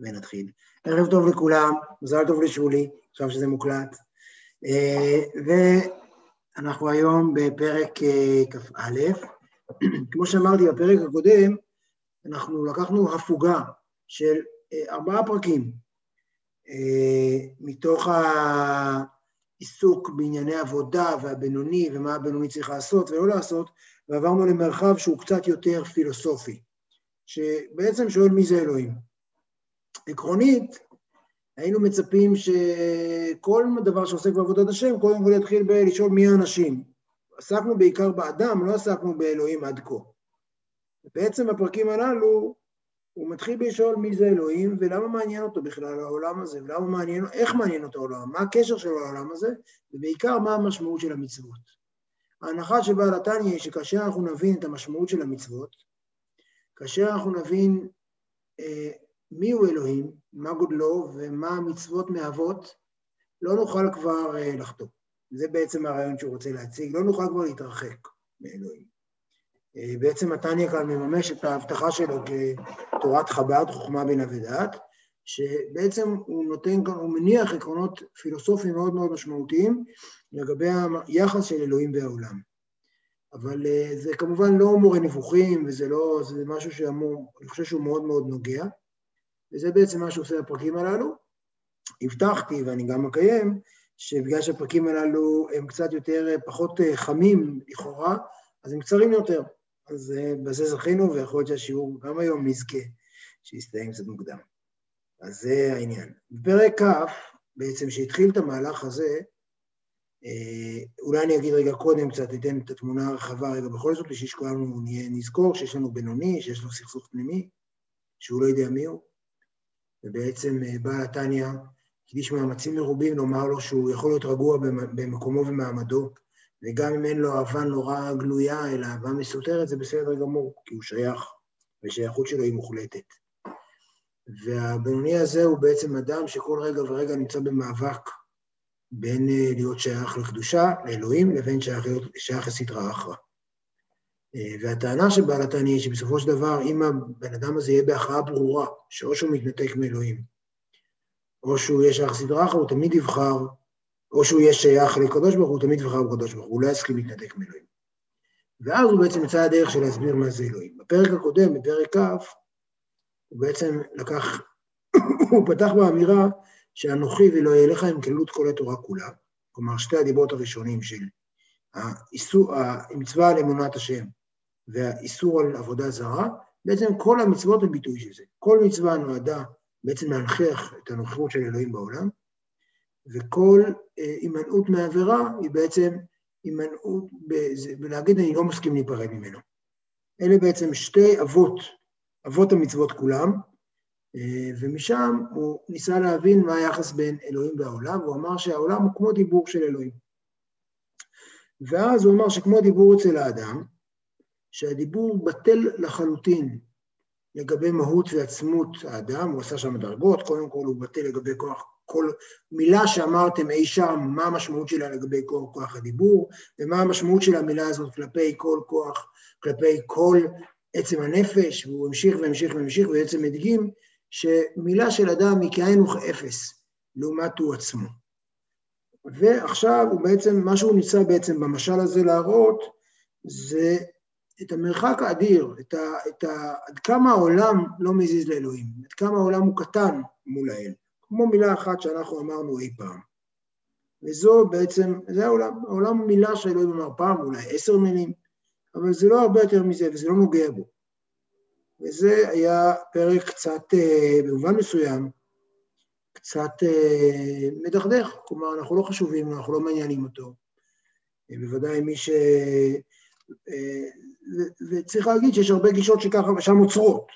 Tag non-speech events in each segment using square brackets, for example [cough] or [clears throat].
ונתחיל. ערב טוב לכולם, מזל טוב לשולי, עכשיו שזה מוקלט. אה, ואנחנו היום בפרק אה, כ"א. [clears throat] כמו שאמרתי בפרק הקודם, אנחנו לקחנו הפוגה של אה, ארבעה פרקים מתוך העיסוק בענייני עבודה והבינוני ומה הבינוני צריך לעשות ולא לעשות, ועברנו למרחב שהוא קצת יותר פילוסופי, שבעצם שואל מי זה אלוהים. עקרונית, היינו מצפים שכל דבר שעוסק בעבודת השם, קודם כל יתחיל בלשאול מי האנשים. עסקנו בעיקר באדם, לא עסקנו באלוהים עד כה. בעצם בפרקים הללו, הוא מתחיל בלשאול מי זה אלוהים, ולמה מעניין אותו בכלל העולם הזה, ולמה מעניין, איך מעניין אותו העולם, מה הקשר שלו לעולם הזה, ובעיקר מה המשמעות של המצוות. ההנחה של בעל התניא היא שכאשר אנחנו נבין את המשמעות של המצוות, כאשר אנחנו נבין אה, מי הוא אלוהים, מה גודלו ומה המצוות מהוות, לא נוכל כבר uh, לחטוא. זה בעצם הרעיון שהוא רוצה להציג, לא נוכל כבר להתרחק מאלוהים. Uh, בעצם מתניה כאן מממש את ההבטחה שלו כתורת חב"ד, חוכמה בינה ודעת, שבעצם הוא נותן כאן, הוא מניח עקרונות פילוסופיים מאוד מאוד משמעותיים לגבי היחס של אלוהים והעולם. אבל uh, זה כמובן לא מורה נבוכים, וזה לא, זה משהו שאמור, אני חושב שהוא מאוד מאוד נוגע. וזה בעצם מה שעושה הפרקים הללו. הבטחתי, ואני גם מקיים, שבגלל שהפרקים הללו הם קצת יותר, פחות אה, חמים לכאורה, אז הם קצרים יותר. אז אה, בזה זכינו, ויכול להיות שהשיעור גם היום נזכה שיסתיים קצת מוקדם. אז זה העניין. בפרק כ', בעצם שהתחיל את המהלך הזה, אה, אולי אני אגיד רגע קודם קצת, אתן את התמונה הרחבה רגע בכל זאת, בשביל שכולנו נזכור שיש לנו בינוני, שיש לו סכסוך פנימי, שהוא לא יודע מי הוא, ובעצם אה, בעל התניא הקדיש מאמצים מרובים לומר לו שהוא יכול להיות רגוע במקומו ומעמדו, וגם אם אין לו אהבה נורא גלויה, אלא אהבה מסותרת, זה בסדר גמור, כי הוא שייך, ושייכות שלו היא מוחלטת. והבינוני הזה הוא בעצם אדם שכל רגע ורגע נמצא במאבק בין אה, להיות שייך לקדושה, לאלוהים, לבין שייך, שייך לסדרה אחרא. אה, והטענה של בעל התניא היא שבסופו של דבר, אם הבן אדם הזה יהיה בהכרעה ברורה, שאו שהוא מתנתק מאלוהים, או שהוא יהיה שייך סדרה אחת, הוא תמיד יבחר, או שהוא יהיה שייך לקדוש ברוך הוא, תמיד יבחר בקדוש ברוך הוא, הוא לא יסכים להתנתק מאלוהים. ואז הוא בעצם יצא הדרך של להסביר מה זה אלוהים. בפרק הקודם, בפרק כ', הוא בעצם לקח, [coughs] הוא פתח באמירה שאנוכי ולא יהיה לך עם כללות כל התורה כולה, כלומר שתי הדיברות הראשונים של המצווה על אמונת השם והאיסור על עבודה זרה, בעצם כל המצוות הם ביטוי של זה. כל מצווה נועדה בעצם להנכיח את הנוכחות של אלוהים בעולם, וכל אה, הימנעות מעבירה היא בעצם הימנעות, ולהגיד אני לא מסכים להיפרד ממנו. אלה בעצם שתי אבות, אבות המצוות כולם, אה, ומשם הוא ניסה להבין מה היחס בין אלוהים והעולם, והוא אמר שהעולם הוא כמו דיבור של אלוהים. ואז הוא אמר שכמו דיבור אצל האדם, שהדיבור בטל לחלוטין לגבי מהות ועצמות האדם, הוא עשה שם דרגות, קודם כל הוא בטל לגבי כוח, כל מילה שאמרתם אי שם, מה המשמעות שלה לגבי כל כוח הדיבור, ומה המשמעות של המילה הזאת כלפי כל כוח, כלפי כל עצם הנפש, והוא המשיך והמשיך והמשיך, ובעצם הדגים שמילה של אדם היא כאין וכאפס, לעומת הוא עצמו. ועכשיו הוא בעצם, מה שהוא ניסה בעצם במשל הזה להראות, זה את המרחק האדיר, את ה, את ה, עד כמה העולם לא מזיז לאלוהים, עד כמה העולם הוא קטן מול האל, כמו מילה אחת שאנחנו אמרנו אי פעם. וזו בעצם, זה העולם, העולם הוא מילה שאלוהים אמר פעם, אולי עשר מילים, אבל זה לא הרבה יותר מזה, וזה לא נוגע בו. וזה היה פרק קצת, אה, במובן מסוים, קצת אה, מדכדך, כלומר, אנחנו לא חשובים, אנחנו לא מעניינים אותו. אה, בוודאי מי ש... אה, וצריך להגיד שיש הרבה גישות שככה ושם עוצרות.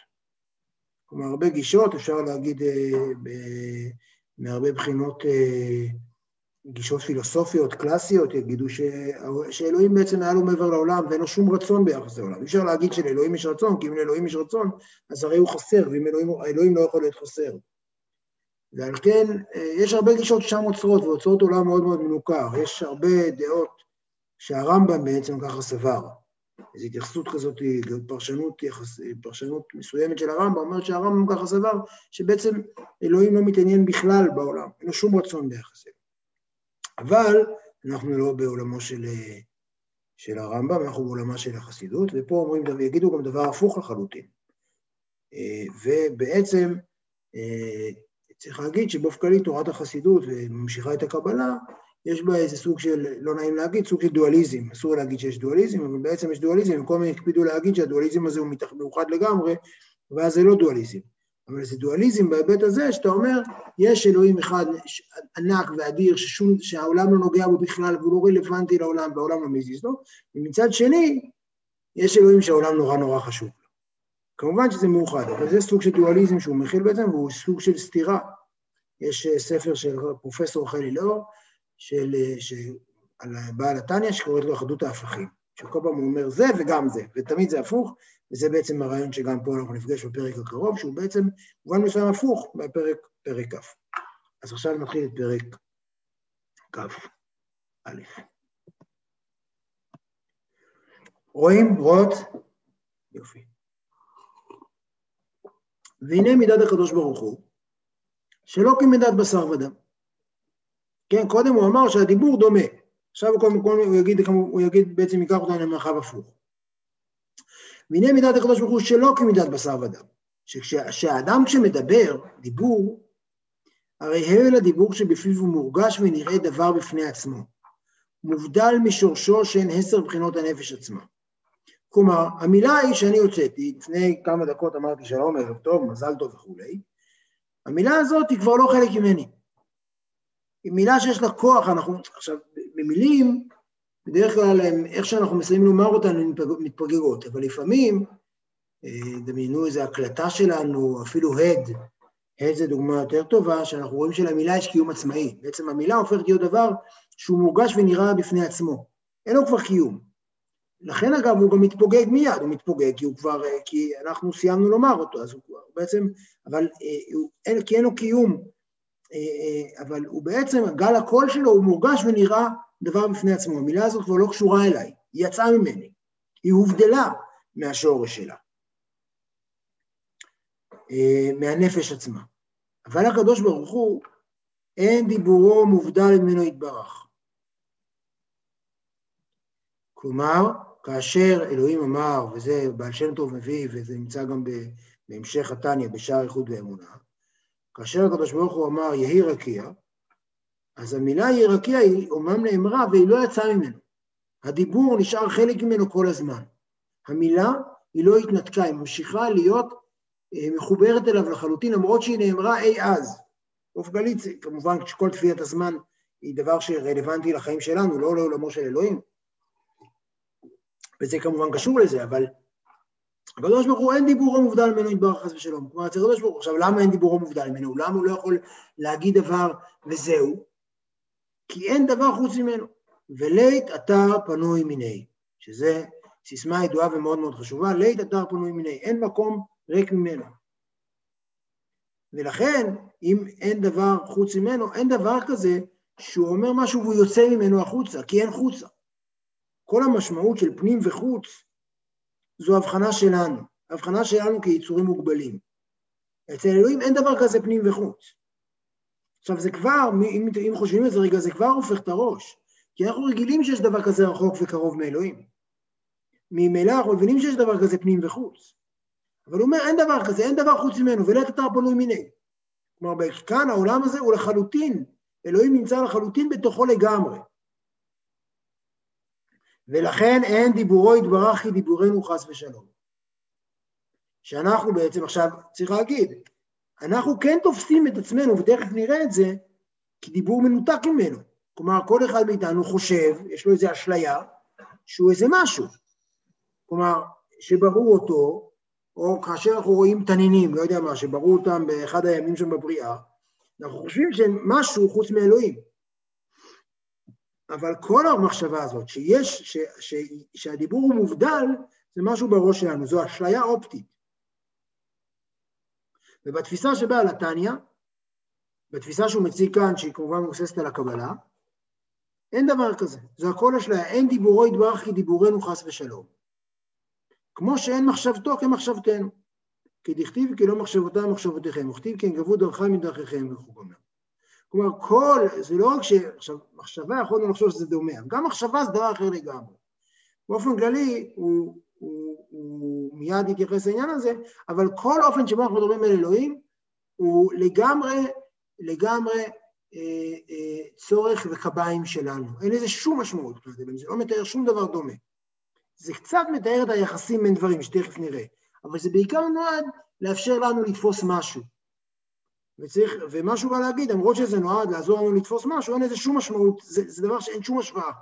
כלומר, הרבה גישות, אפשר להגיד ב... מהרבה בחינות גישות פילוסופיות קלאסיות, יגידו ש... שאלוהים בעצם היה לו מעבר לעולם ואין לו שום רצון ביחס לעולם. אי אפשר להגיד שלאלוהים יש רצון, כי אם לאלוהים יש רצון, אז הרי הוא חסר, ואם אלוהים, אלוהים לא יכול להיות חסר. ועל כן, אה, יש הרבה גישות ששם עוצרות, ועוצרות עולם מאוד מאוד מנוכר. יש הרבה דעות שהרמב"ם בעצם ככה סבר, איזו התייחסות כזאת, פרשנות, יחס, פרשנות מסוימת של הרמב"ם, אומרת שהרמב"ם ככה סבר, שבעצם אלוהים לא מתעניין בכלל בעולם, אין לו שום רצון ביחס אליו. אבל אנחנו לא בעולמו של, של הרמב"ם, אנחנו בעולמה של החסידות, ופה אומרים, יגידו גם דבר הפוך לחלוטין. ובעצם צריך להגיד שבאופן כללי תורת החסידות וממשיכה את הקבלה, יש בה איזה סוג של, לא נעים להגיד, סוג של דואליזם. אסור להגיד שיש דואליזם, אבל בעצם יש דואליזם, במקום מיני הקפידו להגיד שהדואליזם הזה הוא מאוחד לגמרי, ואז זה לא דואליזם. אבל זה דואליזם בהיבט הזה, שאתה אומר, יש אלוהים אחד ענק ואדיר, ששום, שהעולם לא נוגע בו בכלל, והוא לא רלוונטי לעולם, והעולם לא מזיז לו, ומצד שני, יש אלוהים שהעולם נורא נורא חשוב לו. כמובן שזה מאוחד, אבל זה סוג של דואליזם שהוא מכיל בעצם, והוא סוג של סתירה. יש אה, ספר של פרופסור חלי לאור, של, אה, של, על בעל התניא, שקוראת לו אחדות ההפכים, שכל פעם הוא אומר זה וגם זה, ותמיד זה הפוך, וזה בעצם הרעיון שגם פה אנחנו נפגש בפרק הקרוב, שהוא בעצם במובן מסוים הפוך בפרק, פרק כ'. אז עכשיו נתחיל את פרק כ"א. רואים? רואות? יופי. והנה מידת הקדוש ברוך הוא, שלא כמידת בשר ודם. כן, קודם הוא אמר שהדיבור דומה. עכשיו קודם כל הוא יגיד, הוא יגיד, בעצם ייקח אותנו למרחב הפוך. והנה מידת הקדוש ברוך הוא שלא כמידת בשר ודם. שכשהאדם כשמדבר, דיבור, הרי הבל הדיבור שבפיו הוא מורגש ונראה דבר בפני עצמו. מובדל משורשו שהן עשר בחינות הנפש עצמה. כלומר, המילה היא שאני הוצאתי, לפני כמה דקות אמרתי שלום, ערב טוב, מזל טוב וכולי, המילה הזאת היא כבר לא חלק ממני. היא מילה שיש לה כוח, אנחנו, עכשיו, במילים, בדרך כלל איך שאנחנו מסיימים לומר אותן, הן מתפוגגות, אבל לפעמים, אה, דמיינו איזו הקלטה שלנו, אפילו הד, הד זה דוגמה יותר טובה, שאנחנו רואים שלמילה יש קיום עצמאי. בעצם המילה הופכת להיות דבר שהוא מורגש ונראה בפני עצמו. אין לו כבר קיום. לכן אגב הוא גם מתפוגג מיד, הוא מתפוגג כי הוא כבר, אה, כי אנחנו סיימנו לומר אותו, אז הוא כבר בעצם, אבל אה, אין, כי אין לו קיום, אבל הוא בעצם, גל הקול שלו הוא מורגש ונראה דבר בפני עצמו. המילה הזאת כבר לא קשורה אליי, היא יצאה ממני, היא הובדלה מהשורש שלה, אה, מהנפש עצמה. אבל הקדוש ברוך הוא, אין דיבורו מובדל ממנו יתברך. כלומר, כאשר אלוהים אמר, וזה בעל שם טוב מביא, וזה נמצא גם בהמשך התניא, בשער איחוד ואמונה, כאשר הקדוש ברוך הוא אמר, יהי רקיע, אז המילה ירקיע היא אומנם נאמרה והיא לא יצאה ממנו. הדיבור נשאר חלק ממנו כל הזמן. המילה היא לא התנתקה, היא ממשיכה להיות אה, מחוברת אליו לחלוטין, למרות שהיא נאמרה אי אז. באופן כללי, כמובן שכל תפיית הזמן היא דבר שרלוונטי לחיים שלנו, לא לעולמו של אלוהים. וזה כמובן קשור לזה, אבל הקדוש ברוך הוא אין דיבורו מובדל ממנו יתברך חס ושלום. כלומר, אצל הקדוש ברוך הוא, עכשיו למה אין דיבורו מובדל ממנו? למה הוא לא יכול להגיד דבר וזהו? כי אין דבר חוץ ממנו. ולית אתר פנוי מיני, שזה סיסמה ידועה ומאוד מאוד חשובה, לית אתר פנוי מיני, אין מקום ריק ממנו. ולכן, אם אין דבר חוץ ממנו, אין דבר כזה שהוא אומר משהו והוא יוצא ממנו החוצה, כי אין חוצה. כל המשמעות של פנים וחוץ זו הבחנה שלנו, הבחנה שלנו כיצורים מוגבלים. אצל אלוהים אין דבר כזה פנים וחוץ. עכשיו זה כבר, אם, אם חושבים על זה רגע, זה כבר הופך את הראש, כי אנחנו רגילים שיש דבר כזה רחוק וקרוב מאלוהים. ממילא אנחנו מבינים שיש דבר כזה פנים וחוץ. אבל הוא אומר, אין דבר כזה, אין דבר חוץ ממנו, ולית אתר פנוי מיני. כלומר, כאן העולם הזה הוא לחלוטין, אלוהים נמצא לחלוטין בתוכו לגמרי. ולכן אין דיבורו יתברך כדיבורנו חס ושלום. שאנחנו בעצם עכשיו, צריך להגיד, אנחנו כן תופסים את עצמנו, ותכף נראה את זה, כדיבור מנותק ממנו. כלומר, כל אחד מאיתנו חושב, יש לו איזו אשליה, שהוא איזה משהו. כלומר, שבראו אותו, או כאשר אנחנו רואים תנינים, לא יודע מה, שבראו אותם באחד הימים שם בבריאה, אנחנו חושבים שמשהו חוץ מאלוהים. אבל כל המחשבה הזאת, שיש, ש, ש, שהדיבור הוא מובדל, זה משהו בראש שלנו, זו אשליה אופטית. ובתפיסה שבאה לתניא, בתפיסה שהוא מציג כאן, שהיא כמובן מבוססת על הקבלה, אין דבר כזה, זו הכל אשליה, אין דיבורו יתברך כדיבורנו חס ושלום. כמו שאין מחשבתו כמחשבתנו. כי דכתיב כי לא מחשבותיי מחשבותיכם, וכתיב כי הם גבו דרכי מדרכיכם וכו'. כלומר, כל, זה לא רק ש... עכשיו, מחשבה יכולנו לחשוב שזה דומה, גם מחשבה זה דבר אחר לגמרי. באופן כללי, הוא, הוא, הוא מיד יתייחס לעניין הזה, אבל כל אופן שבו אנחנו מדברים על אלוהים, הוא לגמרי, לגמרי אה, אה, צורך וקביים שלנו. אין לזה שום משמעות, זה לא מתאר שום דבר דומה. זה קצת מתאר את היחסים בין דברים, שתכף נראה, אבל זה בעיקר נועד לאפשר לנו לתפוס משהו. וצריך, ומה שהוא בא להגיד, למרות שזה נועד לעזור לנו לתפוס משהו, אין לזה שום משמעות, זה, זה דבר שאין שום השוואה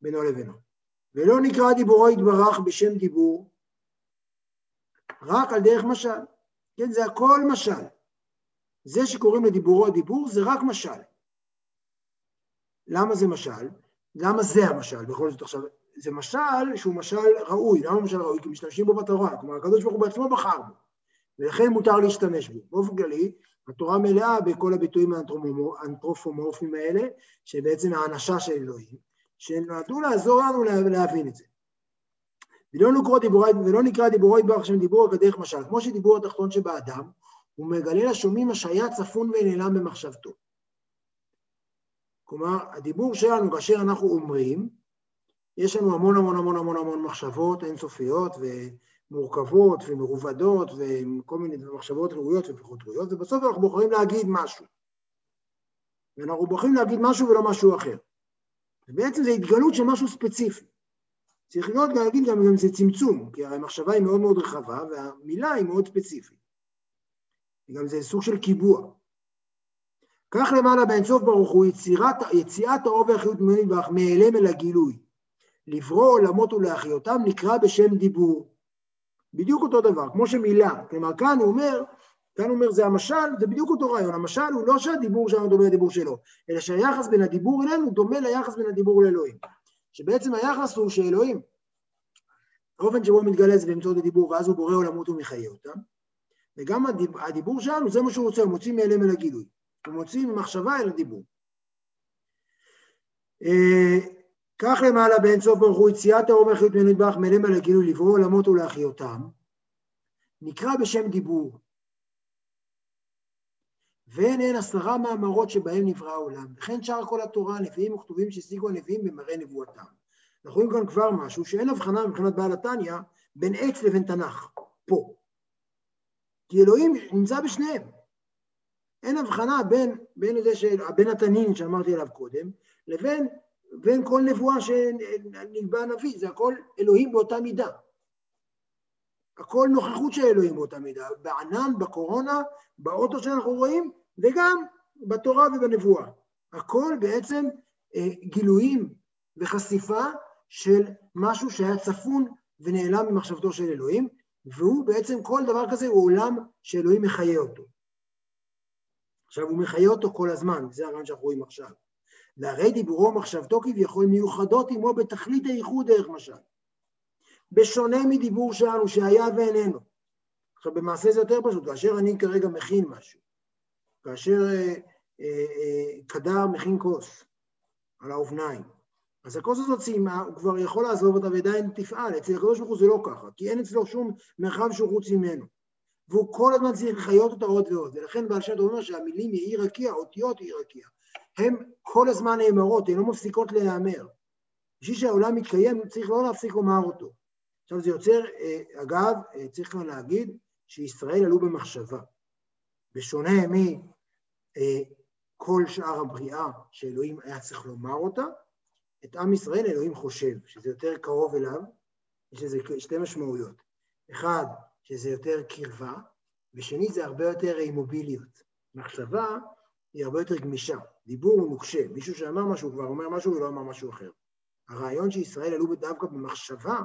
בינו לבינו. ולא נקרא דיבורו יתברך בשם דיבור, רק על דרך משל. כן, זה הכל משל. זה שקוראים לדיבורו דיבור זה רק משל. למה זה משל? למה זה המשל? בכל זאת עכשיו, זה משל שהוא משל ראוי. למה משל ראוי? כי משתמשים בו בתורה. כלומר, הקדוש ברוך הוא בעצמו בחר בו, ולכן מותר להשתמש בו. באופן כללי, התורה מלאה בכל הביטויים האנתרופומורפיים האלה, שבעצם האנשה של אלוהים, שנועדו לעזור לנו להבין את זה. ולא נקרא דיבורי, ולא נקרא דיבור כדרך משל, כמו שדיבור התחתון שבאדם, הוא מגלה לשומעים מה שהיה צפון ונעלם במחשבתו. כלומר, הדיבור שלנו כאשר אנחנו אומרים, יש לנו המון המון המון המון המון מחשבות אינסופיות ומורכבות ומרובדות וכל מיני מחשבות ראויות ופחות ראויות, ובסוף אנחנו בוחרים להגיד משהו. ואנחנו בוחרים להגיד משהו ולא משהו אחר. ובעצם זו התגלות של משהו ספציפי. צריך להיות להגיד גם אם זה צמצום, כי המחשבה היא מאוד מאוד רחבה והמילה היא מאוד ספציפית. גם זה סוג של קיבוע. כך למעלה באינסוף ברוך הוא יצירת, יציאת האור והחיות ממני מהיעלם אל הגילוי. לברוא עולמות ולהחיותם נקרא בשם דיבור. בדיוק אותו דבר, כמו שמילה. כלומר, כאן הוא אומר, כאן הוא אומר זה המשל, זה בדיוק אותו רעיון. המשל הוא לא שהדיבור שלנו דומה לדיבור שלו, אלא שהיחס בין הדיבור אלינו דומה ליחס בין הדיבור לאלוהים. שבעצם היחס הוא שאלוהים, האופן שבו מתגלה זה באמצעות הדיבור, ואז הוא בורא עולמות ומחיה אותם. וגם הדיבור, שלנו, זה מה שהוא רוצה, הוא מוציא מאליהם אל הגילוי. הוא מוציא ממחשבה אל הדיבור. אה, כך למעלה באין סוף ברוך הוא יציאת האור יתברך מאליהם אל הגילוי, לברוא עולמות ולהחיותם, נקרא בשם דיבור. ואין הן עשרה מאמרות שבהם נברא העולם, וכן שאר כל התורה, הנביאים וכתובים שהשיגו הנביאים במראה נבואתם. אנחנו רואים כאן כבר משהו שאין הבחנה מבחינת בעל התניא בין עץ לבין תנ"ך, פה. כי אלוהים נמצא בשניהם. אין הבחנה בין, בין, זה של, בין התנין שאמרתי עליו קודם, לבין בין כל נבואה שנקבע הנביא, זה הכל אלוהים באותה מידה. הכל נוכחות של אלוהים באותה מידה, בענן, בקורונה, באוטו שאנחנו רואים, וגם בתורה ובנבואה. הכל בעצם אה, גילויים וחשיפה של משהו שהיה צפון ונעלם ממחשבתו של אלוהים, והוא בעצם, כל דבר כזה הוא עולם שאלוהים מחיה אותו. עכשיו, הוא מחיה אותו כל הזמן, זה הרעיון שאנחנו רואים עכשיו. והרי דיבורו ומחשבתו כביכול מיוחדות עמו בתכלית הייחוד דרך משל. בשונה מדיבור שלנו שהיה ואיננו. עכשיו, במעשה זה יותר פשוט, כאשר אני כרגע מכין משהו, כאשר אה, אה, אה, קדר מכין כוס על האופניים, אז הכוס הזאת סיימה, הוא כבר יכול לעזוב אותה ועדיין תפעל. אצל הקדוש ברוך הוא זה לא ככה, כי אין אצלו שום מרחב שהוא חוץ ממנו. והוא כל הזמן צריך לחיות אותה עוד ועוד. ולכן בעל שם אומר שהמילים יהי רקיע, אותיות יהי רקיע, הן כל הזמן נאמרות, הן לא מפסיקות להיאמר. בשביל שהעולם מתקיים, צריך לא להפסיק לומר אותו. עכשיו זה יוצר, אה, אגב, אה, צריך כאן להגיד שישראל עלו במחשבה. בשונה מכל אה, שאר הבריאה שאלוהים היה צריך לומר אותה, את עם ישראל אלוהים חושב, שזה יותר קרוב אליו, יש לזה שתי משמעויות. אחד, שזה יותר קרבה, ושני, זה הרבה יותר אימוביליות. מחשבה היא הרבה יותר גמישה, דיבור הוא נוקשה, מישהו שאמר משהו כבר אומר משהו ולא אמר משהו אחר. הרעיון שישראל עלו דווקא במחשבה,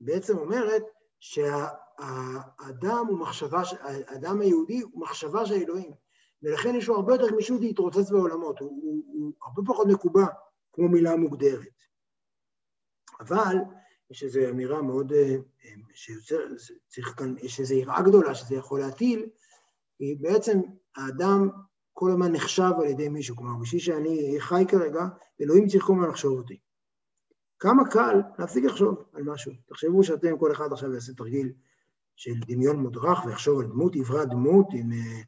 בעצם אומרת שהאדם הוא מחשבה, האדם היהודי הוא מחשבה של אלוהים, ולכן יש לו הרבה יותר גמישות להתרוצץ בעולמות, הוא, הוא, הוא הרבה פחות מקובע כמו מילה מוגדרת. אבל יש איזו אמירה מאוד, אה, שיוצר, צריך כאן, יש איזו יראה גדולה שזה יכול להטיל, היא בעצם האדם כל הזמן נחשב על ידי מישהו, כלומר בשביל שאני חי כרגע, אלוהים צריך כל הזמן לחשוב אותי. כמה קל להפסיק לחשוב על משהו. תחשבו שאתם, כל אחד עכשיו יעשה תרגיל של דמיון מודרך ויחשוב על דמות, עברה דמות עם, אה,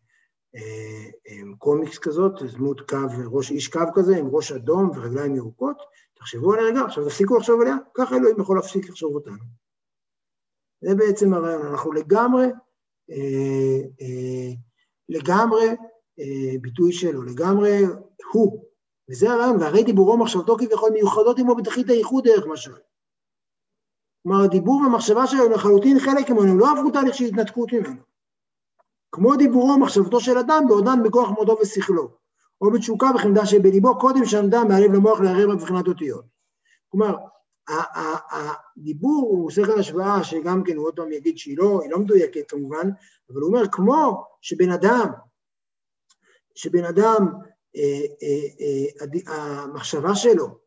אה, עם קומיקס כזאת, דמות קו, ראש איש קו כזה, עם ראש אדום ורגליים ירוקות, תחשבו עליה רגע, עכשיו תפסיקו לחשוב עליה, ככה אלוהים יכול להפסיק לחשוב אותנו. זה בעצם הרעיון, אנחנו לגמרי, אה, אה, לגמרי ביטוי שלו, לגמרי הוא. וזה הרעיון, והרי דיבורו מחשבתו כביכול מיוחדות עמו בתכלית הייחוד דרך משל. כלומר, הדיבור והמחשבה שלו הם לחלוטין חלק ממנו, לא עברו תהליך של התנתקות ממנו. כמו דיבורו ומחשבתו של אדם בעודן בכוח מודו ושכלו, או בתשוקה וחמדה שבליבו קודם שעמדה מהלב למוח לערער מבחינת אותיות. כלומר, הדיבור הוא כאן השוואה שגם כן הוא עוד פעם יגיד שהיא לא, לא מדויקת כמובן, אבל הוא אומר כמו שבן אדם, שבן אדם, אה, אה, אה, המחשבה שלו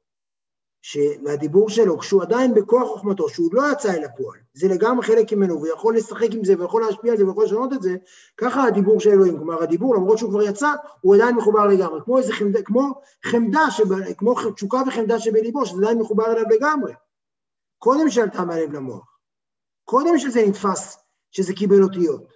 והדיבור שלו, כשהוא עדיין בכוח חוכמתו, שהוא לא יצא אל הפועל, זה לגמרי חלק ממנו, והוא יכול לשחק עם זה, ויכול להשפיע על זה, ויכול לשנות את זה, ככה הדיבור של אלוהים, כלומר הדיבור, למרות שהוא כבר יצא, הוא עדיין מחובר לגמרי, כמו איזה חמדה, כמו חמדה, שב, כמו תשוקה וחמדה שבליבו, שזה עדיין מחובר אליו לגמרי. קודם שעלתה מהלב למוח, קודם שזה נתפס, שזה קיבל אותיות.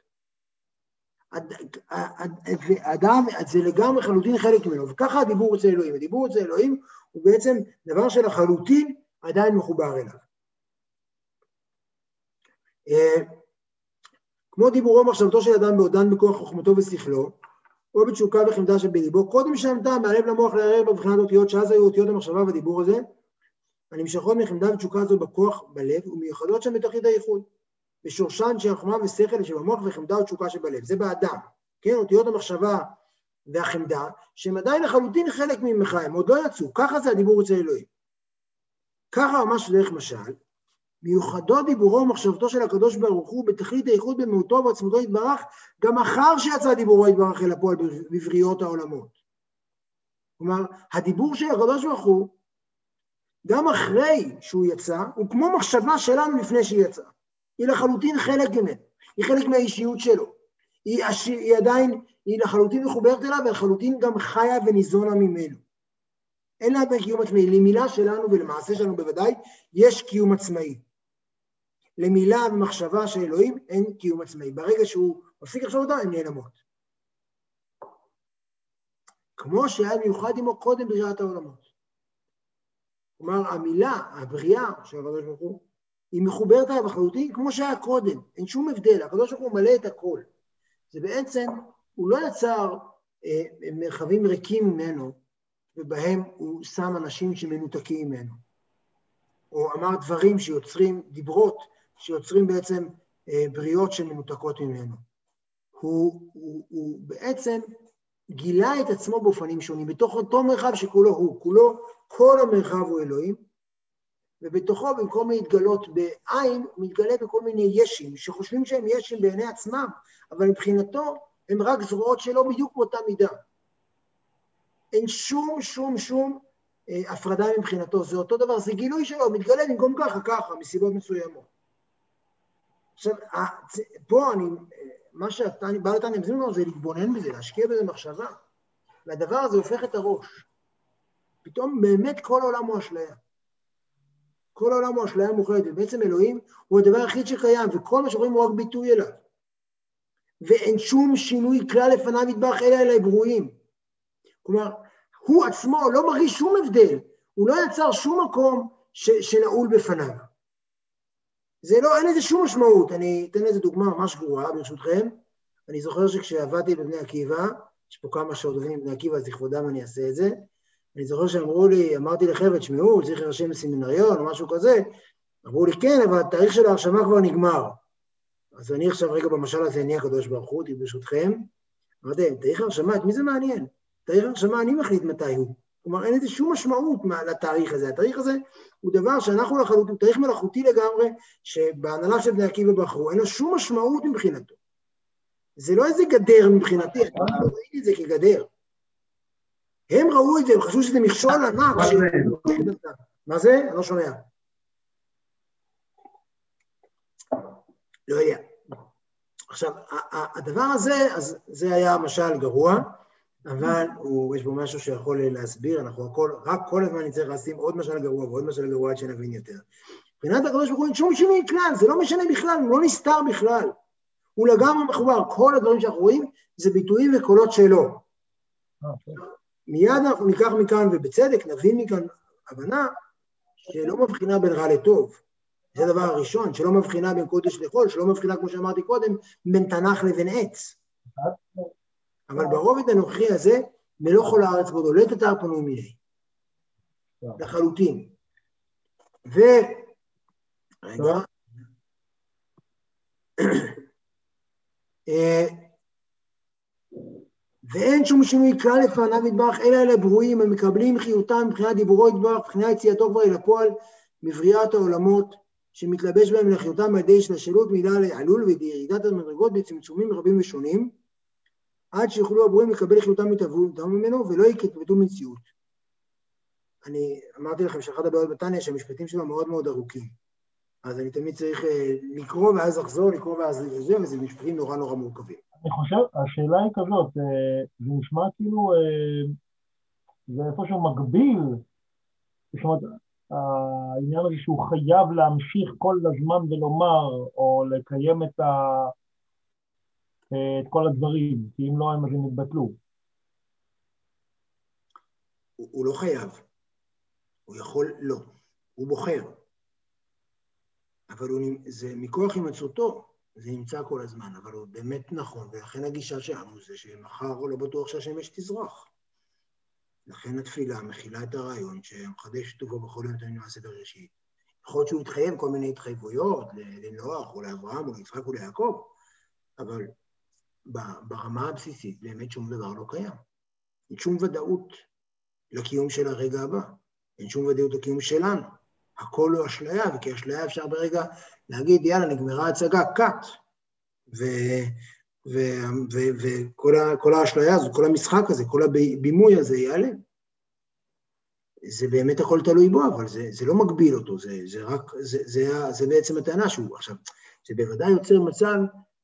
אדם, זה לגמרי חלוטין חלק ממנו, וככה הדיבור אצל אלוהים. הדיבור אצל אלוהים הוא בעצם דבר שלחלוטין עדיין מחובר אליו. אה, כמו דיבורו מחשבתו של אדם בעודן בכוח חוכמתו ושכלו, או בתשוקה וחמדה שבליבו, קודם שעמדה מהלב למוח לערער בבחינת אותיות, שאז היו אותיות המחשבה והדיבור הזה, הנמשכות מחמדה ותשוקה זו בכוח בלב, ומיוחדות שם בתכלית הייחוד. בשורשן של החוכמה ושכל שבמוח וחמדה ותשוקה שבלב, זה באדם, כן, אותיות המחשבה והחמדה, שהם עדיין לחלוטין חלק ממך, הם עוד לא יצאו, ככה זה הדיבור אצל אלוהים. ככה ממש דרך משל, מיוחדו דיבורו ומחשבתו של הקדוש ברוך הוא בתכלית האיחוד במהותו ועצמותו יתברך, גם אחר שיצא דיבורו יתברך אל הפועל בבריאות העולמות. כלומר, הדיבור של הקדוש ברוך הוא, גם אחרי שהוא יצא, הוא כמו מחשבה שלנו לפני שהיא יצאה. היא לחלוטין חלק ממנו, היא חלק מהאישיות שלו. היא, היא עדיין, היא לחלוטין מחוברת אליו ולחלוטין גם חיה וניזונה ממנו. אין לה עדיין קיום עצמאי. למילה שלנו ולמעשה שלנו בוודאי, יש קיום עצמאי. למילה ומחשבה של אלוהים אין קיום עצמאי. ברגע שהוא מפסיק לחשוב אותה, הן נעלמות. כמו שהיה מיוחד עמו קודם בריאת העולמות. כלומר, המילה, הבריאה של הקדוש ברוך הוא, היא מחוברת עליו לחלוטין כמו שהיה קודם, אין שום הבדל, הקדוש ברוך הוא מלא את הכל. זה בעצם, הוא לא יצר אה, מרחבים ריקים ממנו, ובהם הוא שם אנשים שמנותקים ממנו. או אמר דברים שיוצרים, דיברות, שיוצרים בעצם אה, בריאות שמנותקות ממנו. הוא, הוא, הוא בעצם גילה את עצמו באופנים שונים, בתוך אותו מרחב שכולו הוא, כולו, כל המרחב הוא אלוהים, ובתוכו במקום להתגלות בעין, הוא מתגלה בכל מיני ישים, שחושבים שהם ישים בעיני עצמם, אבל מבחינתו הם רק זרועות שלו בדיוק באותה מידה. אין שום, שום, שום אה, הפרדה מבחינתו, זה אותו דבר, זה גילוי שלו, הוא מתגלה במקום ככה, ככה, מסיבות מסוימות. עכשיו, פה אני, מה שאתה בא לתניא זימנון זה להתבונן בזה, להשקיע בזה מחשבה, והדבר הזה הופך את הראש. פתאום באמת כל העולם הוא אשליה. כל העולם הוא אשליה מוחלטת, ובעצם אלוהים הוא הדבר היחיד שקיים, וכל מה שרואים הוא רק ביטוי אליו. ואין שום שינוי כלל לפניו ידבח אלא אלי ברואים. כלומר, הוא עצמו לא מרגיש שום הבדל, הוא לא יצר שום מקום ש, שנעול בפניו. זה לא, אין לזה שום משמעות. אני אתן לזה דוגמה ממש גרועה, ברשותכם. אני זוכר שכשעבדתי בבני עקיבא, יש פה כמה שעובדים בבני עקיבא, אז לכבודם אני אעשה את זה, אני זוכר שאמרו לי, אמרתי לחבר'ה, תשמעו, צריך להירשם בסמינריון או משהו כזה, אמרו לי, כן, אבל התאריך של ההרשמה כבר נגמר. אז אני עכשיו רגע במשל הזה, אני הקדוש ברוך הוא, ברשותכם. אמרתי, תאריך ההרשמה, את מי זה מעניין? תאריך ההרשמה, אני מחליט מתי הוא. כלומר, אין לזה שום משמעות לתאריך הזה. התאריך הזה הוא דבר שאנחנו לחלוטין, הוא תאריך מלאכותי לגמרי, שבהנהלה של בני עקיבא בחרו, אין לו שום משמעות מבחינתו. זה לא איזה גדר מבחינתי, אני לא ראיתי את זה כגדר. הם ראו את זה, הם חשבו שזה מכשול ענק. מה זה? אני לא שומע. לא יודע. עכשיו, הדבר הזה, אז זה היה משל גרוע, אבל הוא, יש בו משהו שיכול להסביר, אנחנו הכל, רק כל הזמן נצטרך לשים עוד משל גרוע ועוד משל גרוע עד שנבין יותר. מבחינת הקדוש ברוך הוא אין שום שינוי כלל, זה לא משנה בכלל, הוא לא נסתר בכלל. הוא לגמרי מחובר, כל הדברים שאנחנו רואים זה ביטויים וקולות שלו. מיד אנחנו ניקח מכאן, ובצדק נבין מכאן הבנה שלא מבחינה בין רע לטוב. זה הדבר הראשון, שלא מבחינה בין קודש לחול, שלא מבחינה, כמו שאמרתי קודם, בין תנ"ך לבין עץ. אבל ברובד הנוכחי הזה, מלוא כל הארץ ועוד עולת את פנוי מיני. לחלוטין. ו... רגע. [clears throat] ואין שום שינוי כלל לפניו יתברך, אלא אלה ברואים המקבלים חיותם מבחינת דיבורו יתברך, מבחינת יציאתו כבר אל הפועל, מבריאת העולמות, שמתלבש בהם לחיותם על ידי השתלשלות מילה לעלול וירידת המדרגות בצמצומים רבים ושונים, עד שיוכלו הברואים לקבל חיותם מתאבותם ממנו ולא יקטבטו מציאות. אני אמרתי לכם שאחת הבעיות בתניא שהמשפטים שלו מאוד מאוד ארוכים. אז אני תמיד צריך אה, לקרוא ואז לחזור, לקרוא ואז לזה, וזה משפטים נורא נורא מורכבים. אני חושב, השאלה היא כזאת, אה, זה נשמע כאילו, אה, זה איפשהו מקביל, זאת אומרת, העניין הזה שהוא חייב להמשיך כל הזמן ולומר, או לקיים את, ה, את כל הדברים, כי אם לא, הם אז הם יתבטלו. הוא, הוא לא חייב, הוא יכול לא, הוא בוחר. אבל הוא, זה מכוח הימצאותו, זה נמצא כל הזמן, אבל הוא באמת נכון, ולכן הגישה שלנו זה שמחר לא בטוח שהשמש תזרח. לכן התפילה מכילה את הרעיון שמחדש טובו בכל יום תמיד מעשה בראשית. יכול להיות שהוא יתחייב כל מיני התחייבויות לנוח או לאברהם או ליצחק או ליעקב, אבל ברמה הבסיסית באמת שום דבר לא קיים. אין שום ודאות לקיום של הרגע הבא, אין שום ודאות לקיום שלנו. הכל הוא אשליה, וכי אשליה אפשר ברגע להגיד, יאללה, נגמרה ההצגה, קאט. וכל האשליה הזאת, כל המשחק הזה, כל הבימוי הזה ייעלם. זה באמת הכל תלוי בו, אבל זה, זה לא מגביל אותו, זה, זה רק, זה, זה, זה בעצם הטענה שהוא, עכשיו, זה בוודאי יוצר מצב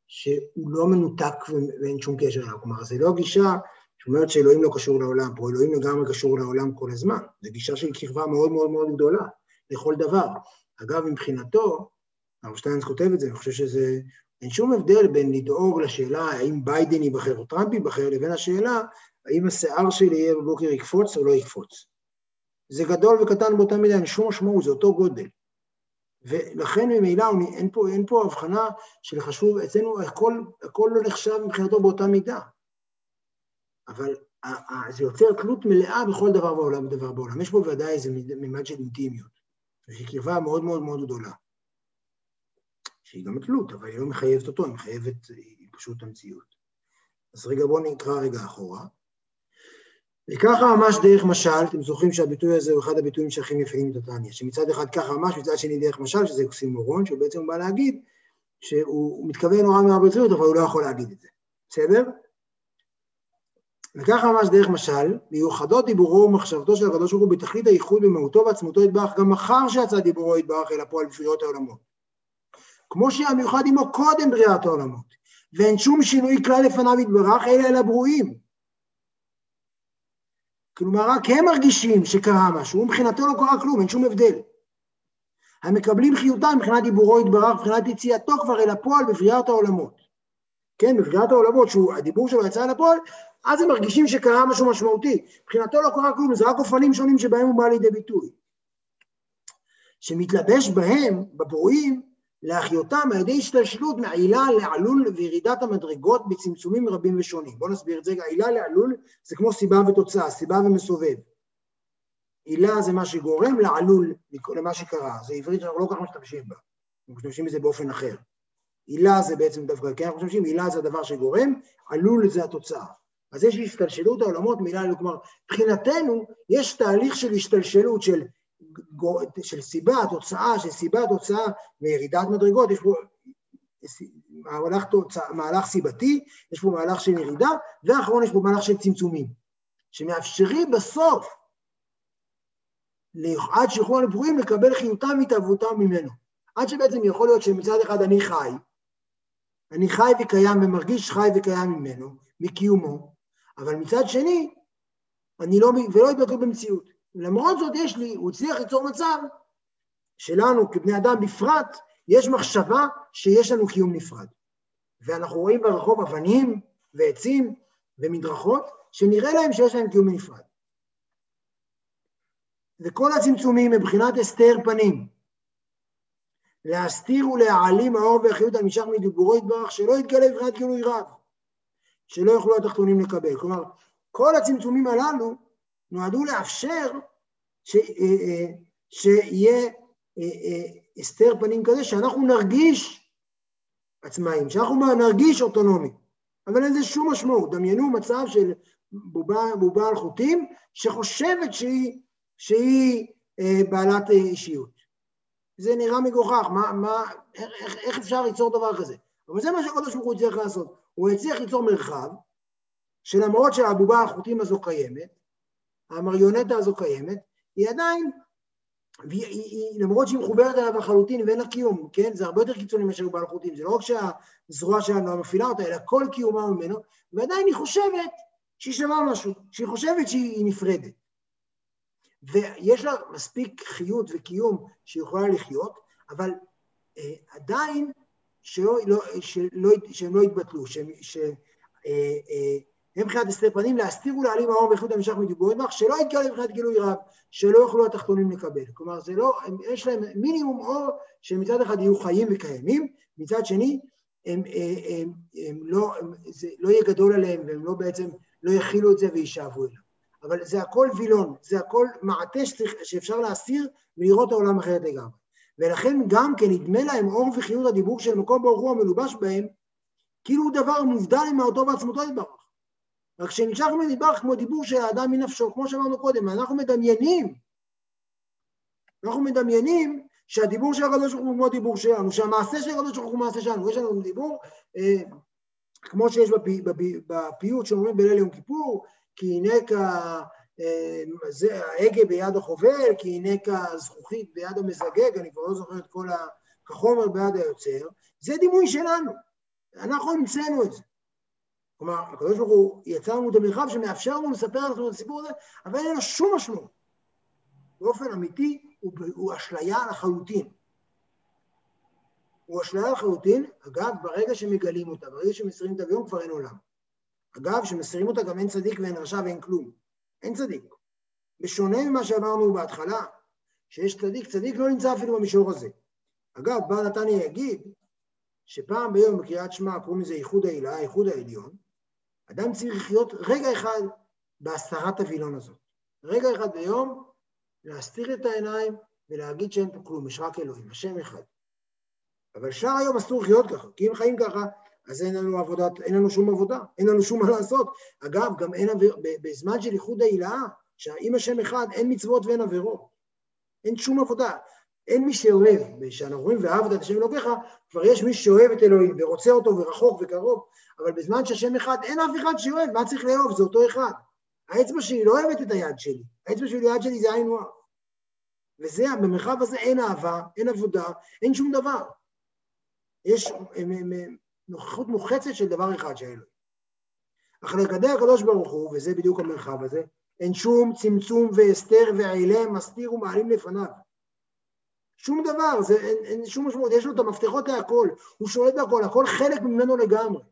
שהוא לא מנותק ואין שום קשר אליו, כלומר, זה לא גישה שאומרת שאלוהים לא קשור לעולם, פה אלוהים לגמרי קשור לעולם כל הזמן, זו גישה של קרבה מאוד מאוד מאוד גדולה לכל דבר. אגב, מבחינתו, הרב שטיינס כותב את זה, אני חושב שזה, אין שום הבדל בין לדאוג לשאלה האם ביידן ייבחר או טראמפ ייבחר, לבין השאלה האם השיער שלי יהיה בבוקר יקפוץ או לא יקפוץ. זה גדול וקטן באותה מידה, אין שום משמעות, זה אותו גודל. ולכן ממילא אין פה, אין פה הבחנה של חשוב, אצלנו הכל, הכל לא נחשב מבחינתו באותה מידה. אבל זה יוצר תלות מלאה בכל דבר בעולם ודבר בעולם. יש פה ודאי איזה מימד של אינטימיות, שהיא קרבה מאוד מאוד מאוד גדולה. שהיא גם תלות, אבל היא לא מחייבת אותו, היא מחייבת, היא פשוט המציאות. אז רגע, בואו נקרא רגע אחורה. וככה ממש דרך משל, אתם זוכרים שהביטוי הזה הוא אחד הביטויים שהכי מפעילים את התניא, שמצד אחד ככה ממש, מצד שני דרך משל, שזה אוקסימורון, שהוא בעצם בא להגיד שהוא מתכוון נורא נורא ברצינות, אבל הוא לא יכול להגיד את זה, בסדר? וככה ממש דרך משל, מיוחדות דיבורו ומחשבתו של הקדוש ברוך הוא בתכלית הייחוד במהותו ועצמותו יתברך, גם אחר שיצא דיבורו יתברך אל הפועל בפריות העולמות. כמו שהיה מיוחד עמו קודם בריאת העולמות, ואין שום שינוי כלל לפניו יתברך, אלא אל הברואים. כלומר, רק הם מרגישים שקרה משהו, מבחינתו לא קרה כלום, אין שום הבדל. המקבלים חיותם מבחינת דיבורו יתברך, מבחינת יציאתו כבר אל הפועל בבריאת העולמות. כן, בבריאת העולמות, שהדיבור שלו יצא אל הפועל, אז הם מרגישים שקרה משהו משמעותי. מבחינתו לא קרה כלום, זה רק אופנים שונים שבהם הוא בא לידי ביטוי. שמתלבש בהם, בברואים, להחיותם על ידי השתלשלות מעילה לעלול וירידת המדרגות בצמצומים רבים ושונים. בואו נסביר את זה, עילה לעלול זה כמו סיבה ותוצאה, סיבה ומסובב. עילה זה מה שגורם לעלול, למה שקרה, זה עברית שאנחנו לא כל כך משתמשים בה, אנחנו משתמשים בזה באופן אחר. עילה זה בעצם דווקא, כן אנחנו משתמשים, עילה זה הדבר שגורם, עלול זה התוצאה. אז יש השתלשלות העולמות, מילה, כלומר, מבחינתנו יש תהליך של השתלשלות של של סיבה, תוצאה, של סיבה, תוצאה וירידת מדרגות, יש פה מהלך, תוצא, מהלך סיבתי, יש פה מהלך של ירידה, ואחרון יש פה מהלך של צמצומים, שמאפשרים בסוף, עד שיוכלו הנבואים לקבל חיותם והתאבותם ממנו. עד שבעצם יכול להיות שמצד אחד אני חי, אני חי וקיים ומרגיש חי וקיים ממנו, מקיומו, אבל מצד שני, אני לא, ולא התבטאו במציאות. למרות זאת יש לי, הוא הצליח ליצור מצב שלנו כבני אדם בפרט, יש מחשבה שיש לנו קיום נפרד. ואנחנו רואים ברחוב אבנים ועצים ומדרכות, שנראה להם שיש להם קיום נפרד. וכל הצמצומים מבחינת הסתר פנים, להסתיר ולהעלים האור והחיות הנמשך מדיבורו יתברך, שלא יתגלה מבחינת גילוי רב, שלא יוכלו התחתונים לקבל. כלומר, כל הצמצומים הללו נועדו לאפשר ש, אה, אה, שיהיה אה, הסתר פנים כזה, שאנחנו נרגיש עצמאים, שאנחנו נרגיש אוטונומי. אבל אין לזה שום משמעות. דמיינו מצב של בובה, בובה על חוטים, שחושבת שהיא, שהיא בעלת אישיות. זה נראה מגוחך, מה, מה, איך, איך אפשר ליצור דבר כזה? אבל זה מה שהקדוש ברוך הוא הצליח לעשות. הוא הצליח ליצור מרחב, שלמרות שהבובה החוטים הזו קיימת, המריונטה הזו קיימת, היא עדיין, והיא, היא, היא, למרות שהיא מחוברת אליו לחלוטין ואין לה קיום, כן? זה הרבה יותר קיצוני מאשר בבעל חוטים, זה לא רק שהזרוע שלנו לא מפעילה אותה, אלא כל קיומה ממנו, ועדיין היא חושבת שהיא שווה משהו, שהיא חושבת שהיא נפרדת. ויש לה מספיק חיות וקיום שהיא יכולה לחיות, אבל אה, עדיין שלא, לא, שלא, שהם לא יתבטלו, שהם, שהם אה, אה, מבחינת הסתר פנים להסתיר ולהעלים האור ואיכות המשך מדיבורי מח, שלא יתגלה מבחינת גילוי רב, שלא יוכלו התחתונים לקבל. כלומר, זה לא, הם, יש להם מינימום אור שמצד אחד יהיו חיים וקיימים, מצד שני, הם, הם, אה, הם, הם לא, הם, זה לא יהיה גדול עליהם והם לא בעצם, לא יכילו את זה וישאבו אליו. אבל זה הכל וילון, זה הכל מעטה שאפשר להסיר ולראות העולם אחרת לגמרי. ולכן גם כן נדמה להם אור וחיות הדיבור של מקום ברוך הוא המלובש בהם, כאילו הוא דבר מובדל ממהותו ועצמותו יתברך. רק שנמשך מנדבך כמו דיבור של האדם מנפשו, כמו שאמרנו קודם, אנחנו מדמיינים, אנחנו מדמיינים שהדיבור של הקדוש ברוך הוא כמו דיבור שלנו, שהמעשה של הקדוש ברוך הוא מעשה שלנו, יש לנו דיבור אה, כמו שיש בפי, בפי, בפיוט שאומרים בליל יום כיפור, כי הנה אה, ההגה ביד החובל, כי הנה כזכוכית ביד המזגג, אני כבר לא זוכר את כל החומר ביד היוצר, זה דימוי שלנו, אנחנו המצאנו את זה. כלומר, הקדוש ברוך הוא יצר לנו את המרחב שמאפשר לנו לספר לנו את הסיפור הזה, אבל אין לו שום משמעות. באופן אמיתי הוא, הוא אשליה לחלוטין. הוא אשליה לחלוטין, אגב, ברגע שמגלים אותה, ברגע שמסירים את הביום כבר אין עולם. אגב, כשמסירים אותה גם אין צדיק ואין רשע ואין כלום. אין צדיק. בשונה ממה שאמרנו בהתחלה, שיש צדיק, צדיק לא נמצא אפילו במישור הזה. אגב, בא נתניה יגיד שפעם ביום בקריאת שמע קוראים לזה ייחוד העילה, ייחוד העליון, אדם צריך לחיות רגע אחד בהסתרת הווילון הזאת. רגע אחד ביום, להסתיר את העיניים ולהגיד שאין פה כלום, יש רק אלוהים, השם אחד. אבל שאר היום אסור לחיות ככה, כי אם חיים ככה, אז אין לנו עבודת, אין לנו שום עבודה, אין לנו שום מה לעשות. אגב, גם אין עביר, בזמן של איחוד ההילאה, שאם השם אחד, אין מצוות ואין עבירות. אין שום עבודה. אין מי שאוהב, כשאנחנו אומרים ואהבת את השם אלוקיך, כבר יש מי שאוהב את אלוהים ורוצה אותו ורחוק וקרוב, אבל בזמן שהשם אחד, אין אף אחד שאוהב, מה צריך לאהוב? זה אותו אחד. האצבע שלי לא אוהבת את היד שלי, האצבע שלי, היד שלי זה היינו הך. וזה, במרחב הזה אין אהבה, אין עבודה, אין שום דבר. יש נוכחות מוחצת של דבר אחד שאין לו. אך לגדי הקדוש ברוך הוא, וזה בדיוק המרחב הזה, אין שום צמצום והסתר ועילם, מסתיר ומעלים לפניו. שום דבר, זה, אין, אין שום משמעות, יש לו את המפתחות להכל, הוא שולט בהכל, הכל חלק ממנו לגמרי.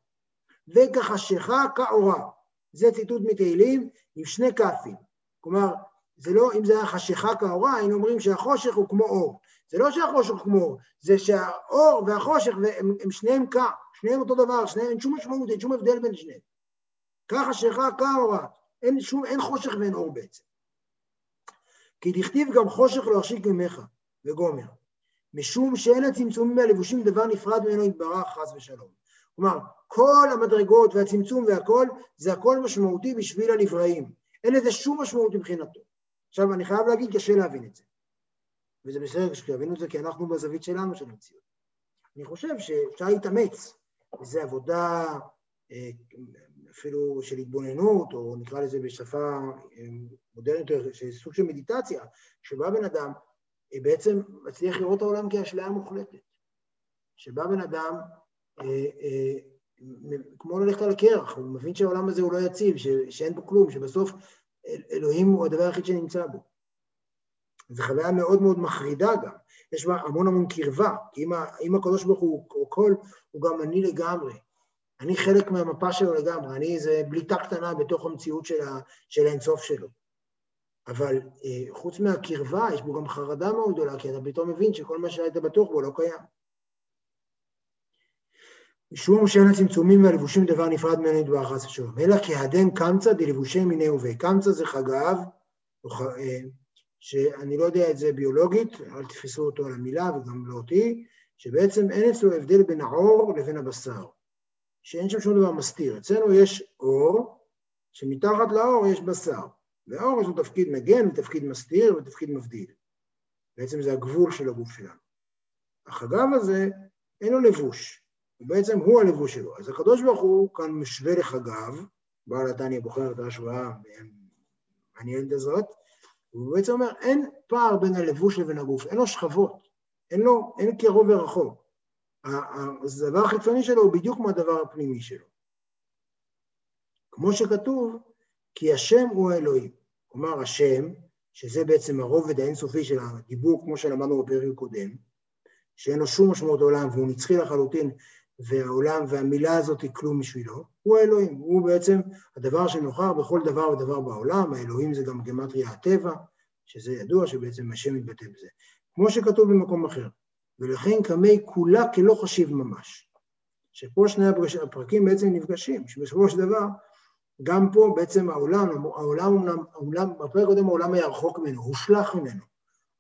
וכחשיכה כאורה, זה ציטוט מתהילים עם שני כאפים. כלומר, זה לא, אם זה היה חשיכה כאורה, היינו אומרים שהחושך הוא כמו אור. זה לא שהחושך הוא כמו אור, זה שהאור והחושך הם, הם שניהם כ, שניהם אותו דבר, שניהם, אין שום משמעות, אין שום הבדל בין שניהם. ככה שכה כאורה, אין, שום, אין חושך ואין אור בעצם. כי דכתיב גם חושך לא יחשיק ממך, וגומר. משום שאין הצמצומים והלבושים דבר נפרד ממנו יתברך, חס ושלום. כלומר, כל המדרגות והצמצום והכל, זה הכל משמעותי בשביל הנבראים. אין לזה שום משמעות מבחינתו. עכשיו, אני חייב להגיד, קשה להבין את זה. וזה בסדר שתבינו את זה, כי אנחנו בזווית שלנו של המציאות. אני חושב שאפשר להתאמץ, וזו עבודה אה, אפילו של התבוננות, או נקרא לזה בשפה אה, מודרנית יותר, סוג של מדיטציה, שבה בן אדם אה, בעצם מצליח לראות את העולם כאשליה מוחלטת. שבה בן אדם כמו ללכת על הקרח, הוא מבין שהעולם הזה הוא לא יציב, שאין בו כלום, שבסוף אל, אלוהים הוא הדבר היחיד שנמצא בו. זו חוויה מאוד מאוד מחרידה גם, יש בה המון המון קרבה, כי אם, הקדוש ברוך הוא הכל, הוא גם אני לגמרי. אני חלק מהמפה שלו לגמרי, אני איזה בליטה קטנה בתוך המציאות של, ה, של האינסוף שלו. אבל אה, חוץ מהקרבה, יש בו גם חרדה מאוד גדולה, כי אתה פתאום מבין שכל מה שהיית בטוח בו לא קיים. משום שאין הצמצומים והלבושים דבר נפרד ממנו יתברך חס ושלום, אלא כהדן קמצא דלבושי מיני ובי. קמצא זה חגב, אה, שאני לא יודע את זה ביולוגית, אל תפסו אותו על המילה וגם לא אותי, שבעצם אין אצלו הבדל בין העור לבין הבשר, שאין שם שום דבר מסתיר. אצלנו יש עור, שמתחת לעור יש בשר. והעור יש לו תפקיד מגן ותפקיד מסתיר ותפקיד מבדיל. בעצם זה הגבול של הגוף שלנו. החגב הזה אין לו לבוש, ובעצם הוא הלבוש שלו. אז הקדוש ברוך הוא כאן משווה לחגב, בעל התניא בוחר את ההשוואה המעניינת הזאת, והוא בעצם אומר, אין פער בין הלבוש לבין הגוף, אין לו שכבות, אין לו, אין קרוב ורחוק. הדבר החיצוני שלו הוא בדיוק כמו הדבר הפנימי שלו. כמו שכתוב, כי השם הוא האלוהים. כלומר, השם, שזה בעצם הרובד האינסופי של הדיבור, כמו שלמדנו בפרק הקודם, שאין לו שום משמעות לעולם והוא נצחי לחלוטין, והעולם והמילה הזאת היא כלום בשבילו, הוא האלוהים, הוא בעצם הדבר שנוכח בכל דבר ודבר בעולם, האלוהים זה גם גמטריה הטבע, שזה ידוע שבעצם השם מתבטא בזה. כמו שכתוב במקום אחר, ולכן קמי כולה כלא חשיב ממש. שפה שני הפרקים בעצם נפגשים, שבסופו של דבר גם פה בעצם העולם, העולם אומנם, העולם, בפרק קודם העולם היה רחוק ממנו, הושלך ממנו.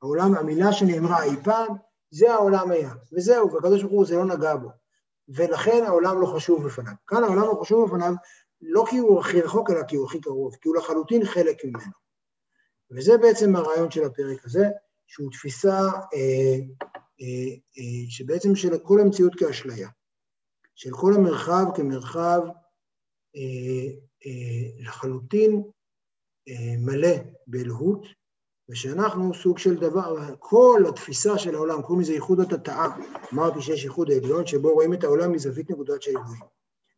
העולם, המילה שנאמרה אי פעם, זה העולם היה, וזהו, והקדוש ברוך הוא זה לא נגע בו. ולכן העולם לא חשוב בפניו. כאן העולם לא חשוב בפניו לא כי הוא הכי רחוק, אלא כי הוא הכי קרוב, כי הוא לחלוטין חלק ממנו. וזה בעצם הרעיון של הפרק הזה, שהוא תפיסה אה, אה, אה, שבעצם של כל המציאות כאשליה, של כל המרחב כמרחב אה, אה, לחלוטין אה, מלא באלוהות, ושאנחנו סוג של דבר, כל התפיסה של העולם, קוראים לזה ייחוד התתאה, אמרתי שיש ייחוד העליון, שבו רואים את העולם מזווית נקודת של אלוהים.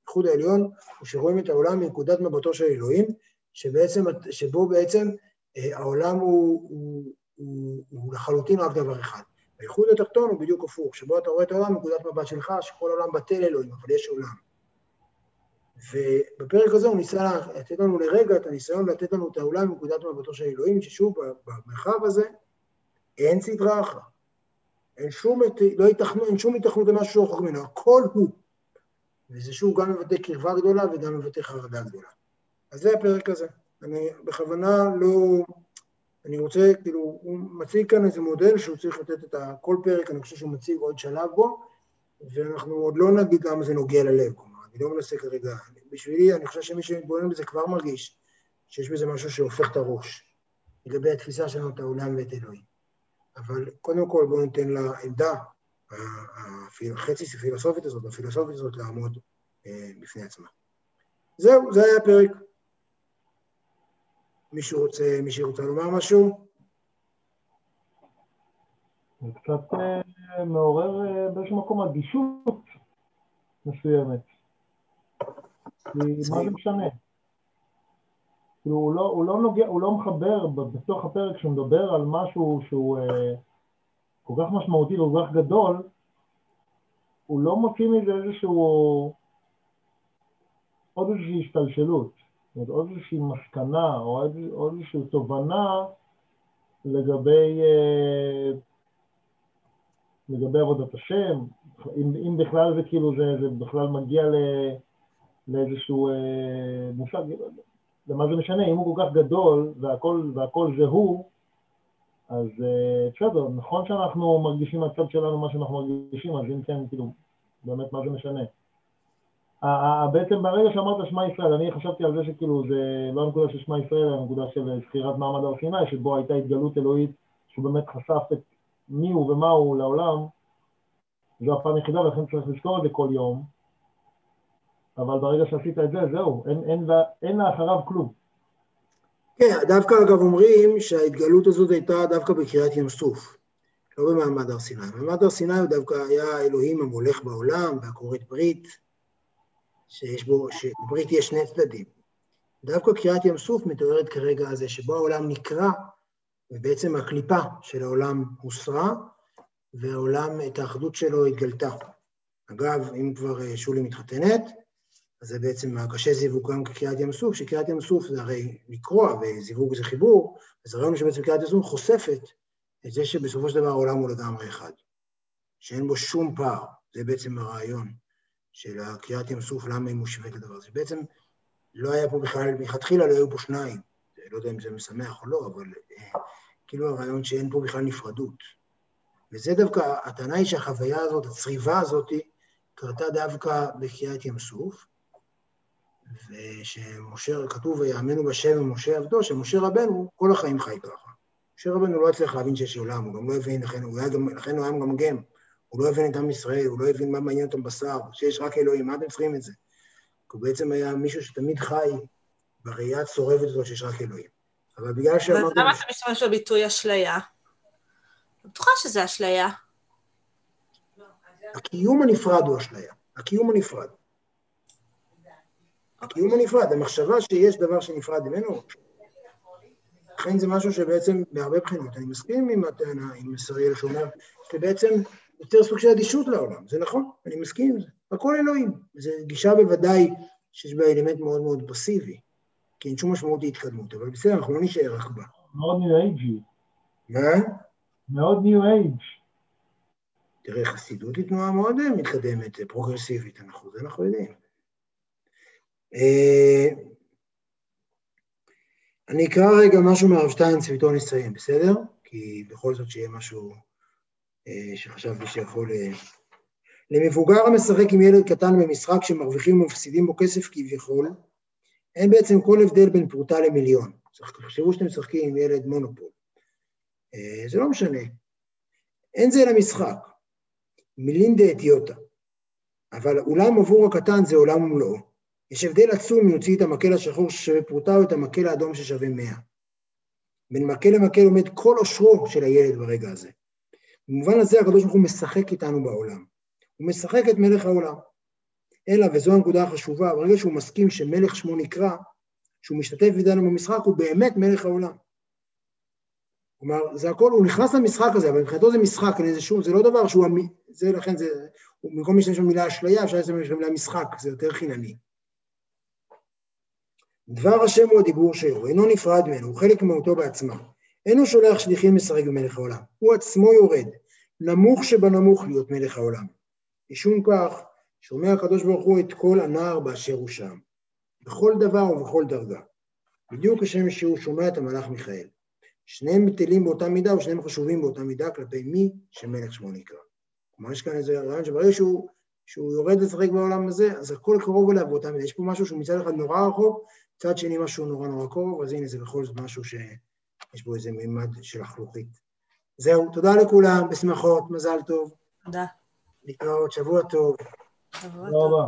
ייחוד העליון הוא שרואים את העולם מנקודת מבטו של אלוהים, שבעצם, שבו בעצם אה, העולם הוא, הוא, הוא, הוא לחלוטין רק דבר אחד. הייחוד התחתון הוא בדיוק הפוך, שבו אתה רואה את העולם מנקודת מבט שלך, שכל העולם בטל אלוהים, אבל יש עולם. ובפרק הזה הוא ניסה לתת לנו לרגע את הניסיון לתת לנו את העולם מנקודת מבטו של אלוהים, ששוב, במרחב הזה אין סדרה אחת. אין שום, לא יתכנו, אין שום התכנות למשהו רחוק ממנו, הכל הוא. וזה שוב גם מבטא קרבה גדולה וגם מבטא חרדה גדולה. אז זה הפרק הזה. אני בכוונה לא... אני רוצה, כאילו, הוא מציג כאן איזה מודל שהוא צריך לתת את. כל פרק, אני חושב שהוא מציג עוד שלב בו, ואנחנו עוד לא נגיד למה זה נוגע ללב. אני לא מנסה כרגע, בשבילי, אני חושב שמי שמתבונן בזה כבר מרגיש שיש בזה משהו שהופך את הראש, לגבי התפיסה שלנו את העולם ואת אלוהים. אבל קודם כל בואו ניתן לעמדה, החצי פילוסופית הזאת, הפילוסופית הזאת, לעמוד אה, בפני עצמה. זהו, זה היה הפרק. מישהו רוצה, מישהו רוצה לומר משהו? זה קצת אה, מעורר אה, באיזשהו מקום אדישות מסוימת. מה זה משנה? כאילו הוא לא, הוא לא נוגע, הוא לא מחבר בתוך הפרק שהוא מדבר על משהו שהוא אה, כל כך משמעותי וכל כך גדול, הוא לא מוציא מזה איזשהו, עוד איזושהי השתלשלות, עוד איזושהי מסקנה או עוד, עוד איזושהי תובנה לגבי, אה, לגבי עבודת השם, אם, אם בכלל זה כאילו זה, זה בכלל מגיע ל... לאיזשהו אה, מושג, למה זה משנה, אם הוא כל כך גדול והכל, והכל זה הוא, אז אה, בסדר, נכון שאנחנו מרגישים מהצד שלנו מה שאנחנו מרגישים, אז אם כן, כאילו, באמת מה זה משנה. בעצם ברגע שאמרת שמע ישראל, אני חשבתי על זה שכאילו זה לא הנקודה של שמע ישראל, אלא הנקודה של זכירת מעמד הר סיני, שבו הייתה התגלות אלוהית, שהוא באמת חשף את מי הוא ומה הוא לעולם, זו הפעם היחידה ולכן צריך לזכור את זה כל יום, אבל ברגע שעשית את זה, זהו, אין, אין, אין לאחריו כלום. כן, דווקא אגב אומרים שההתגלות הזאת הייתה דווקא בקריאת ים סוף, לא במעמד הר סיני. במעמד הר סיני הוא דווקא היה האלוהים המולך בעולם והכורת ברית, שיש בו, שבברית יש שני צדדים. דווקא קריאת ים סוף מתוארת כרגע הזה שבו העולם נקרע, ובעצם הקליפה של העולם הוסרה, והעולם, את האחדות שלו התגלתה. אגב, אם כבר אה, שולי מתחתנת, זה בעצם הקשה זיווג גם כקריאת ים סוף, שקריאת ים סוף זה הרי לקרוע וזיווג זה חיבור, אז הרעיון שבעצם קריאת ים סוף חושפת את זה שבסופו של דבר העולם הוא לגמרי אחד, שאין בו שום פער, זה בעצם הרעיון של הקריאת ים סוף, למה היא מושווית לדבר הזה. בעצם לא היה פה בכלל, מלכתחילה לא היו פה שניים, לא יודע אם זה משמח או לא, אבל אה, כאילו הרעיון שאין פה בכלל נפרדות. וזה דווקא, הטענה היא שהחוויה הזאת, הצריבה הזאת, קרתה דווקא בקריאת ים סוף, ושמשה, כתוב ויאמנו בשם ומשה עבדו, שמשה רבנו כל החיים חי ככה. משה רבנו לא הצליח להבין שיש עולם, הוא גם לא הבין, לכן הוא היה גם, לכן הוא היה מגמגם. הוא לא הבין את עם ישראל, הוא לא הבין מה מעניין אותם בשר, שיש רק אלוהים, מה אתם צריכים את זה? הוא בעצם היה מישהו שתמיד חי בראייה הצורבת הזאת שיש רק אלוהים. אבל בגלל שאמרתי... אז למה אתה משתמש בביטוי אשליה? אני בטוחה שזה אשליה. הקיום הנפרד הוא אשליה. הקיום הנפרד. הקיום הנפרד, המחשבה שיש דבר שנפרד ממנו, לכן זה משהו שבעצם, בהרבה בחינות, אני מסכים עם הטענה, עם שריאל שאומר, שבעצם יותר סוג של אדישות לעולם, זה נכון, אני מסכים עם זה, הכל אלוהים, זו גישה בוודאי שיש בה אלמנט מאוד מאוד פסיבי, כי אין שום משמעות להתקדמות, אבל בסדר, אנחנו לא נשאר רק בה. מאוד ניו אייג'י. מה? מאוד ניו אייג'. תראה, חסידות היא תנועה מאוד מתקדמת, פרוגרסיבית, אנחנו, זה אנחנו יודעים. אה, אני אקרא רגע משהו מהרב שטיינץ ואיתו נסיים, בסדר? כי בכל זאת שיהיה משהו אה, שחשבתי שיכול... אה, למבוגר המשחק עם ילד קטן במשחק שמרוויחים ומפסידים בו כסף כביכול, אין בעצם כל הבדל בין פרוטה למיליון. תחשבו שאתם משחקים עם ילד מונופול. זה לא משנה. אין זה אלא משחק. מילין דאתיוטה. אבל אולם עבור הקטן זה עולם ומלואו. יש הבדל עצום אם יוציא את המקל השחור ששווה פרוטה או את המקל האדום ששווה מאה. בין מקל למקל עומד כל עושרו של הילד ברגע הזה. במובן הזה הקדוש ברוך הוא משחק איתנו בעולם. הוא משחק את מלך העולם. אלא, וזו הנקודה החשובה, ברגע שהוא מסכים שמלך שמו נקרא, שהוא משתתף איתנו במשחק, הוא באמת מלך העולם. כלומר, זה הכל, הוא נכנס למשחק הזה, אבל מבחינתו זה משחק, זה, שוב, זה לא דבר שהוא, זה לכן זה, במקום להשתמש במילה אשליה, אפשר להשתמש במילה משחק, זה יותר חינני. דבר השם הוא הדיבור שלו, אינו נפרד ממנו, הוא חלק מהותו בעצמה. אינו שולח שליחים לשחק במלך העולם, הוא עצמו יורד, נמוך שבנמוך להיות מלך העולם. משום כך, שומע הקדוש ברוך הוא את כל הנער באשר הוא שם, בכל דבר ובכל דרגה. בדיוק כשם שהוא שומע את המלאך מיכאל. שניהם בטלים באותה מידה ושניהם חשובים באותה מידה כלפי מי שמלך שמו נקרא. כלומר, יש כאן איזה רעיון שברגע שהוא, שהוא יורד לשחק בעולם הזה, אז הכל קרוב אליו באותה מידה. יש פה משהו שהוא מצד אחד נורא רחוק, מצד שני משהו נורא נורא קרוב, אז הנה זה בכל זאת משהו שיש בו איזה מימד של החלוכית. זהו, תודה לכולם, בשמחות, מזל טוב. תודה. להתראות, שבוע טוב. שבוע טוב. תודה.